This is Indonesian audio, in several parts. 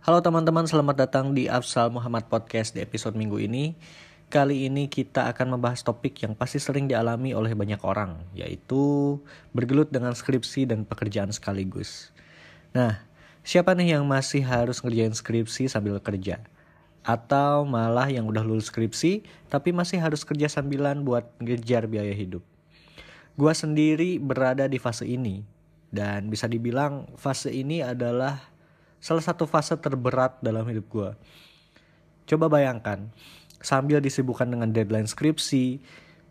Halo teman-teman, selamat datang di Afsal Muhammad Podcast di episode minggu ini. Kali ini kita akan membahas topik yang pasti sering dialami oleh banyak orang, yaitu bergelut dengan skripsi dan pekerjaan sekaligus. Nah, siapa nih yang masih harus ngerjain skripsi sambil kerja? Atau malah yang udah lulus skripsi, tapi masih harus kerja sambilan buat ngejar biaya hidup? Gua sendiri berada di fase ini, dan bisa dibilang fase ini adalah salah satu fase terberat dalam hidup gue. Coba bayangkan, sambil disibukkan dengan deadline skripsi,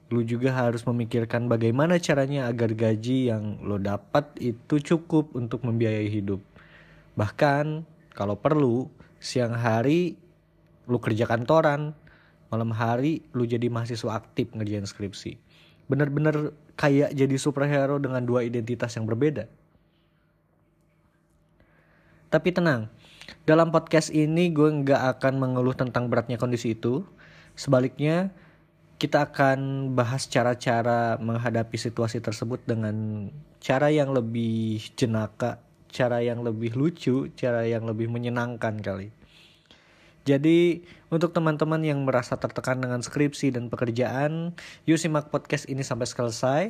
lu juga harus memikirkan bagaimana caranya agar gaji yang lo dapat itu cukup untuk membiayai hidup. Bahkan, kalau perlu, siang hari lu kerja kantoran, malam hari lu jadi mahasiswa aktif ngerjain skripsi. Bener-bener kayak jadi superhero dengan dua identitas yang berbeda. Tapi tenang, dalam podcast ini gue nggak akan mengeluh tentang beratnya kondisi itu. Sebaliknya, kita akan bahas cara-cara menghadapi situasi tersebut dengan cara yang lebih jenaka, cara yang lebih lucu, cara yang lebih menyenangkan kali. Jadi, untuk teman-teman yang merasa tertekan dengan skripsi dan pekerjaan, yuk simak podcast ini sampai selesai.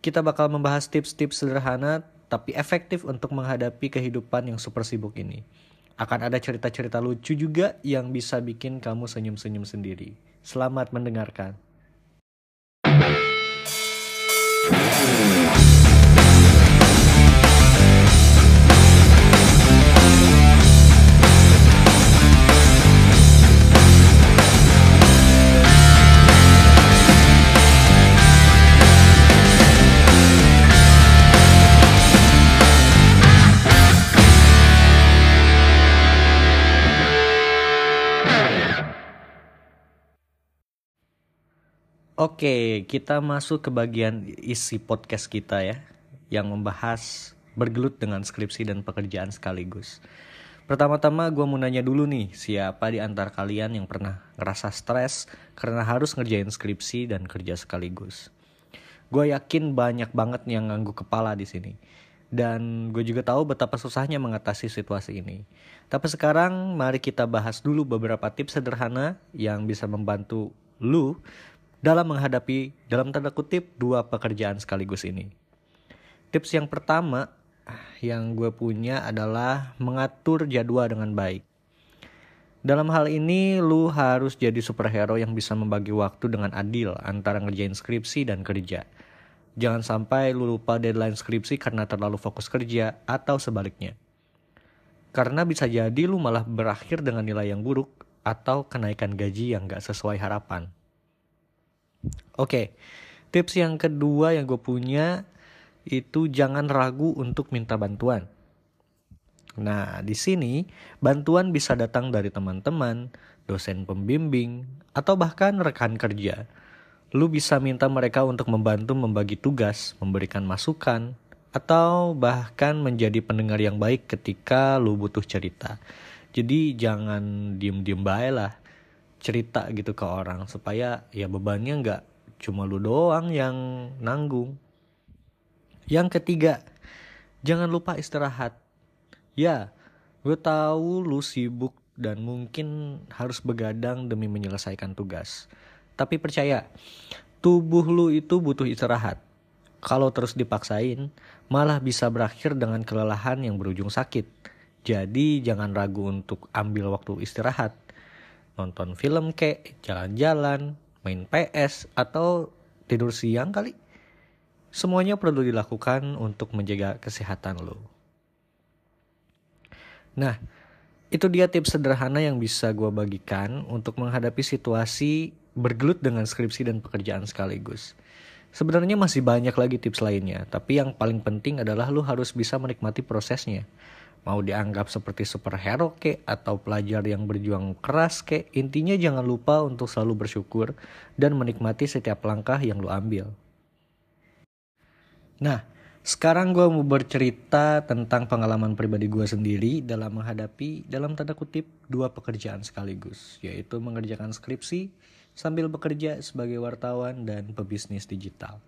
Kita bakal membahas tips-tips sederhana tapi efektif untuk menghadapi kehidupan yang super sibuk ini. Akan ada cerita-cerita lucu juga yang bisa bikin kamu senyum-senyum sendiri. Selamat mendengarkan. Oke, kita masuk ke bagian isi podcast kita ya, yang membahas bergelut dengan skripsi dan pekerjaan sekaligus. Pertama-tama gue mau nanya dulu nih, siapa di antara kalian yang pernah ngerasa stres karena harus ngerjain skripsi dan kerja sekaligus? Gue yakin banyak banget yang nganggu kepala di sini. Dan gue juga tahu betapa susahnya mengatasi situasi ini. Tapi sekarang mari kita bahas dulu beberapa tips sederhana yang bisa membantu lu dalam menghadapi dalam tanda kutip dua pekerjaan sekaligus ini. Tips yang pertama yang gue punya adalah mengatur jadwal dengan baik. Dalam hal ini lu harus jadi superhero yang bisa membagi waktu dengan adil antara ngerjain skripsi dan kerja. Jangan sampai lu lupa deadline skripsi karena terlalu fokus kerja atau sebaliknya. Karena bisa jadi lu malah berakhir dengan nilai yang buruk atau kenaikan gaji yang gak sesuai harapan. Oke, tips yang kedua yang gue punya itu jangan ragu untuk minta bantuan. Nah, di sini bantuan bisa datang dari teman-teman, dosen pembimbing, atau bahkan rekan kerja. Lu bisa minta mereka untuk membantu membagi tugas, memberikan masukan, atau bahkan menjadi pendengar yang baik ketika lu butuh cerita. Jadi jangan diem-diem baik lah cerita gitu ke orang supaya ya bebannya nggak cuma lu doang yang nanggung. Yang ketiga, jangan lupa istirahat. Ya, gue tahu lu sibuk dan mungkin harus begadang demi menyelesaikan tugas. Tapi percaya, tubuh lu itu butuh istirahat. Kalau terus dipaksain, malah bisa berakhir dengan kelelahan yang berujung sakit. Jadi jangan ragu untuk ambil waktu istirahat nonton film kek, jalan-jalan, main PS, atau tidur siang kali. Semuanya perlu dilakukan untuk menjaga kesehatan lo. Nah, itu dia tips sederhana yang bisa gue bagikan untuk menghadapi situasi bergelut dengan skripsi dan pekerjaan sekaligus. Sebenarnya masih banyak lagi tips lainnya, tapi yang paling penting adalah lo harus bisa menikmati prosesnya mau dianggap seperti superhero ke atau pelajar yang berjuang keras ke intinya jangan lupa untuk selalu bersyukur dan menikmati setiap langkah yang lu ambil. Nah sekarang gue mau bercerita tentang pengalaman pribadi gue sendiri dalam menghadapi dalam tanda kutip dua pekerjaan sekaligus yaitu mengerjakan skripsi sambil bekerja sebagai wartawan dan pebisnis digital.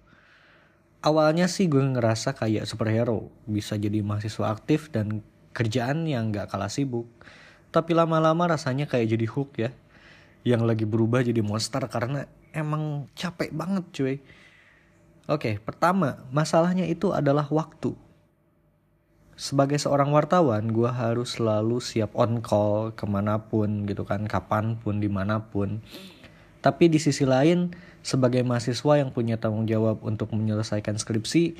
Awalnya sih gue ngerasa kayak superhero bisa jadi mahasiswa aktif dan kerjaan yang gak kalah sibuk. Tapi lama-lama rasanya kayak jadi hook ya. Yang lagi berubah jadi monster karena emang capek banget cuy. Oke, pertama, masalahnya itu adalah waktu. Sebagai seorang wartawan, gue harus selalu siap on call ke mana pun gitu kan, kapan pun, di mana pun. Tapi di sisi lain, sebagai mahasiswa yang punya tanggung jawab untuk menyelesaikan skripsi,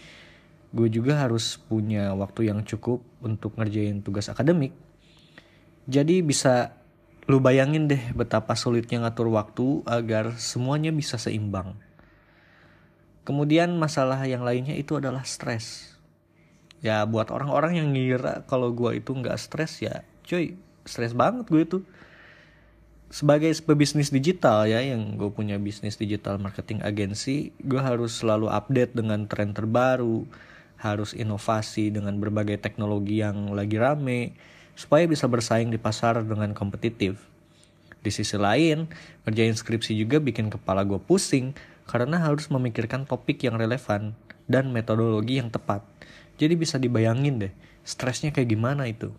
gue juga harus punya waktu yang cukup untuk ngerjain tugas akademik. Jadi bisa lu bayangin deh betapa sulitnya ngatur waktu agar semuanya bisa seimbang. Kemudian masalah yang lainnya itu adalah stres. Ya buat orang-orang yang ngira kalau gue itu nggak stres ya, cuy, stres banget gue itu sebagai pebisnis digital ya yang gue punya bisnis digital marketing agensi gue harus selalu update dengan tren terbaru harus inovasi dengan berbagai teknologi yang lagi rame supaya bisa bersaing di pasar dengan kompetitif. Di sisi lain kerjain skripsi juga bikin kepala gue pusing karena harus memikirkan topik yang relevan dan metodologi yang tepat. Jadi bisa dibayangin deh stresnya kayak gimana itu.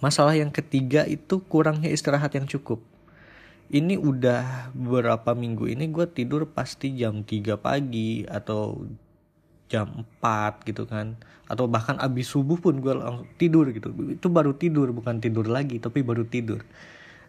Masalah yang ketiga itu kurangnya istirahat yang cukup. Ini udah beberapa minggu ini gue tidur pasti jam 3 pagi atau jam 4 gitu kan. Atau bahkan abis subuh pun gue langsung tidur gitu. Itu baru tidur bukan tidur lagi tapi baru tidur.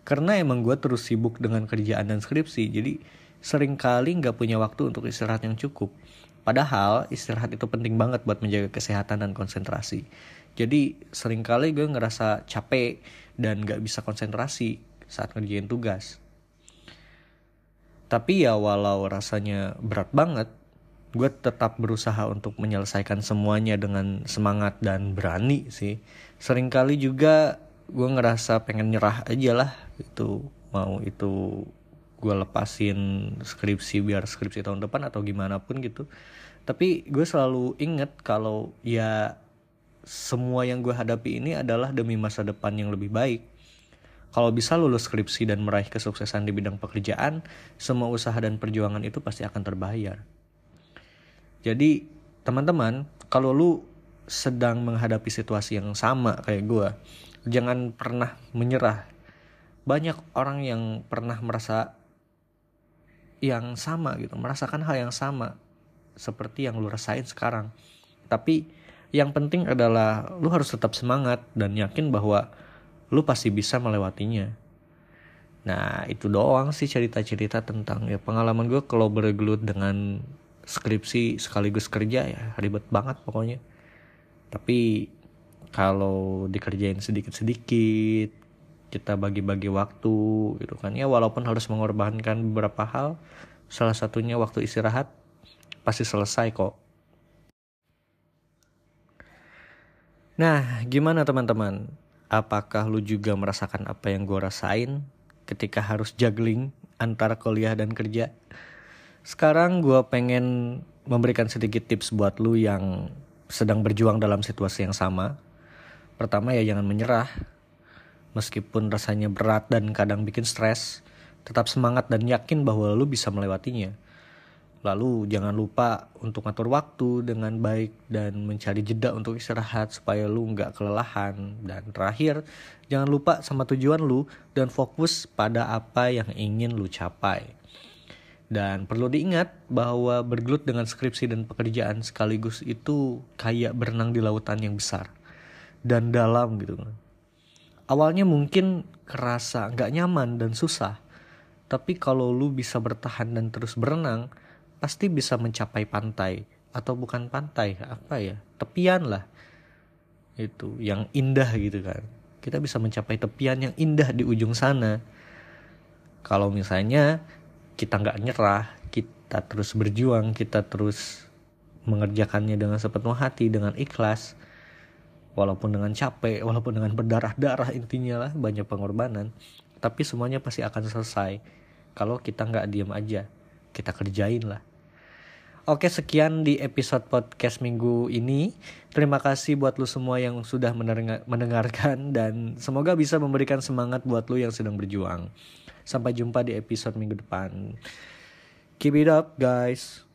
Karena emang gue terus sibuk dengan kerjaan dan skripsi. Jadi sering kali gak punya waktu untuk istirahat yang cukup. Padahal istirahat itu penting banget buat menjaga kesehatan dan konsentrasi. Jadi sering kali gue ngerasa capek dan gak bisa konsentrasi saat ngerjain tugas. Tapi ya walau rasanya berat banget, gue tetap berusaha untuk menyelesaikan semuanya dengan semangat dan berani sih. Seringkali juga gue ngerasa pengen nyerah aja lah itu mau itu gue lepasin skripsi biar skripsi tahun depan atau gimana pun gitu. Tapi gue selalu inget kalau ya semua yang gue hadapi ini adalah demi masa depan yang lebih baik. Kalau bisa lulus skripsi dan meraih kesuksesan di bidang pekerjaan, semua usaha dan perjuangan itu pasti akan terbayar. Jadi, teman-teman, kalau lu sedang menghadapi situasi yang sama kayak gue, jangan pernah menyerah. Banyak orang yang pernah merasa yang sama gitu, merasakan hal yang sama seperti yang lu rasain sekarang. Tapi yang penting adalah lu harus tetap semangat dan yakin bahwa lu pasti bisa melewatinya. Nah itu doang sih cerita-cerita tentang ya pengalaman gue kalau bergelut dengan skripsi sekaligus kerja ya ribet banget pokoknya. Tapi kalau dikerjain sedikit-sedikit kita bagi-bagi waktu gitu kan ya walaupun harus mengorbankan beberapa hal salah satunya waktu istirahat pasti selesai kok Nah, gimana teman-teman? Apakah lu juga merasakan apa yang gue rasain ketika harus juggling antara kuliah dan kerja? Sekarang gue pengen memberikan sedikit tips buat lu yang sedang berjuang dalam situasi yang sama. Pertama ya jangan menyerah. Meskipun rasanya berat dan kadang bikin stres, tetap semangat dan yakin bahwa lu bisa melewatinya. Lalu jangan lupa untuk ngatur waktu dengan baik dan mencari jeda untuk istirahat supaya lu nggak kelelahan. Dan terakhir, jangan lupa sama tujuan lu dan fokus pada apa yang ingin lu capai. Dan perlu diingat bahwa bergelut dengan skripsi dan pekerjaan sekaligus itu kayak berenang di lautan yang besar dan dalam gitu kan. Awalnya mungkin kerasa nggak nyaman dan susah, tapi kalau lu bisa bertahan dan terus berenang, pasti bisa mencapai pantai. Atau bukan pantai apa ya? Tepian lah. Itu yang indah gitu kan. Kita bisa mencapai tepian yang indah di ujung sana. Kalau misalnya kita nggak nyerah kita terus berjuang kita terus mengerjakannya dengan sepenuh hati dengan ikhlas walaupun dengan capek walaupun dengan berdarah-darah intinya lah banyak pengorbanan tapi semuanya pasti akan selesai. Kalau kita nggak diam aja kita kerjain lah. Oke sekian di episode podcast minggu ini. Terima kasih buat lu semua yang sudah mendengarkan Dan semoga bisa memberikan semangat buat lu yang sedang berjuang Sampai jumpa di episode minggu depan. Keep it up guys